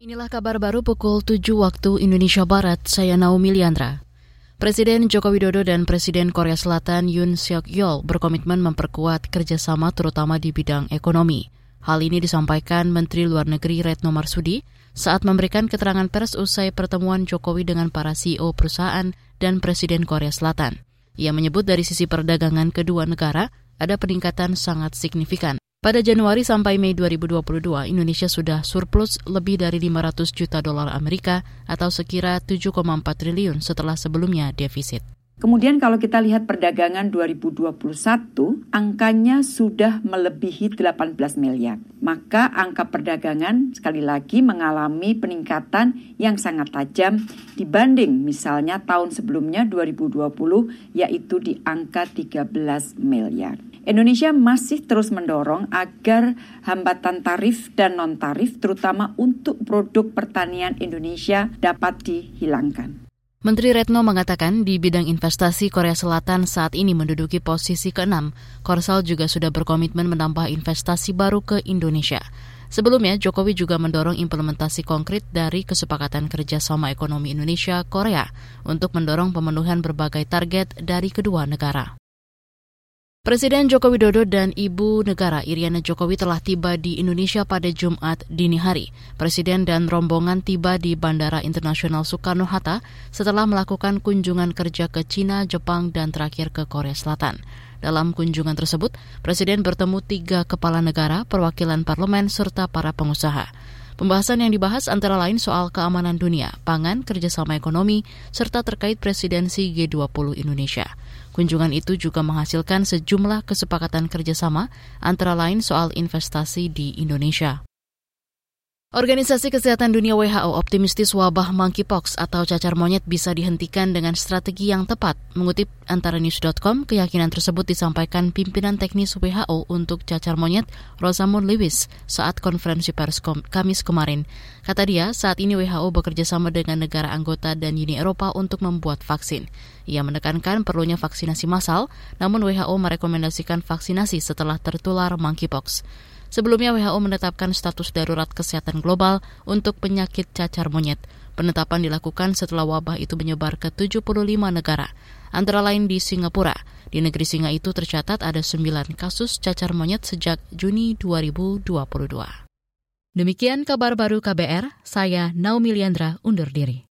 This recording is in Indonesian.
Inilah kabar baru pukul 7 waktu Indonesia Barat, saya Naomi Liandra. Presiden Joko Widodo dan Presiden Korea Selatan Yoon Seok Yeol berkomitmen memperkuat kerjasama terutama di bidang ekonomi. Hal ini disampaikan Menteri Luar Negeri Retno Marsudi saat memberikan keterangan pers usai pertemuan Jokowi dengan para CEO perusahaan dan Presiden Korea Selatan. Ia menyebut dari sisi perdagangan kedua negara ada peningkatan sangat signifikan. Pada Januari sampai Mei 2022, Indonesia sudah surplus lebih dari 500 juta dolar Amerika atau sekira 7,4 triliun setelah sebelumnya defisit. Kemudian kalau kita lihat perdagangan 2021, angkanya sudah melebihi 18 miliar. Maka angka perdagangan sekali lagi mengalami peningkatan yang sangat tajam dibanding misalnya tahun sebelumnya 2020 yaitu di angka 13 miliar. Indonesia masih terus mendorong agar hambatan tarif dan non-tarif terutama untuk produk pertanian Indonesia dapat dihilangkan. Menteri Retno mengatakan di bidang investasi Korea Selatan saat ini menduduki posisi ke-6. Korsel juga sudah berkomitmen menambah investasi baru ke Indonesia. Sebelumnya, Jokowi juga mendorong implementasi konkret dari kesepakatan kerjasama ekonomi Indonesia-Korea untuk mendorong pemenuhan berbagai target dari kedua negara. Presiden Joko Widodo dan Ibu Negara Iriana Jokowi telah tiba di Indonesia pada Jumat dini hari. Presiden dan rombongan tiba di Bandara Internasional Soekarno-Hatta setelah melakukan kunjungan kerja ke Cina, Jepang, dan terakhir ke Korea Selatan. Dalam kunjungan tersebut, Presiden bertemu tiga kepala negara, perwakilan parlemen, serta para pengusaha. Pembahasan yang dibahas antara lain soal keamanan dunia, pangan, kerjasama ekonomi, serta terkait presidensi G20 Indonesia. Kunjungan itu juga menghasilkan sejumlah kesepakatan kerjasama, antara lain soal investasi di Indonesia. Organisasi Kesehatan Dunia WHO optimistis wabah monkeypox atau cacar monyet bisa dihentikan dengan strategi yang tepat. Mengutip antara news.com, keyakinan tersebut disampaikan pimpinan teknis WHO untuk cacar monyet Rosamund Lewis saat konferensi pers Kamis kemarin. Kata dia, saat ini WHO bekerja sama dengan negara anggota dan Uni Eropa untuk membuat vaksin. Ia menekankan perlunya vaksinasi massal, namun WHO merekomendasikan vaksinasi setelah tertular monkeypox. Sebelumnya WHO menetapkan status darurat kesehatan global untuk penyakit cacar monyet. Penetapan dilakukan setelah wabah itu menyebar ke 75 negara, antara lain di Singapura. Di negeri Singa itu tercatat ada 9 kasus cacar monyet sejak Juni 2022. Demikian kabar baru KBR, saya Naomi Liandra undur diri.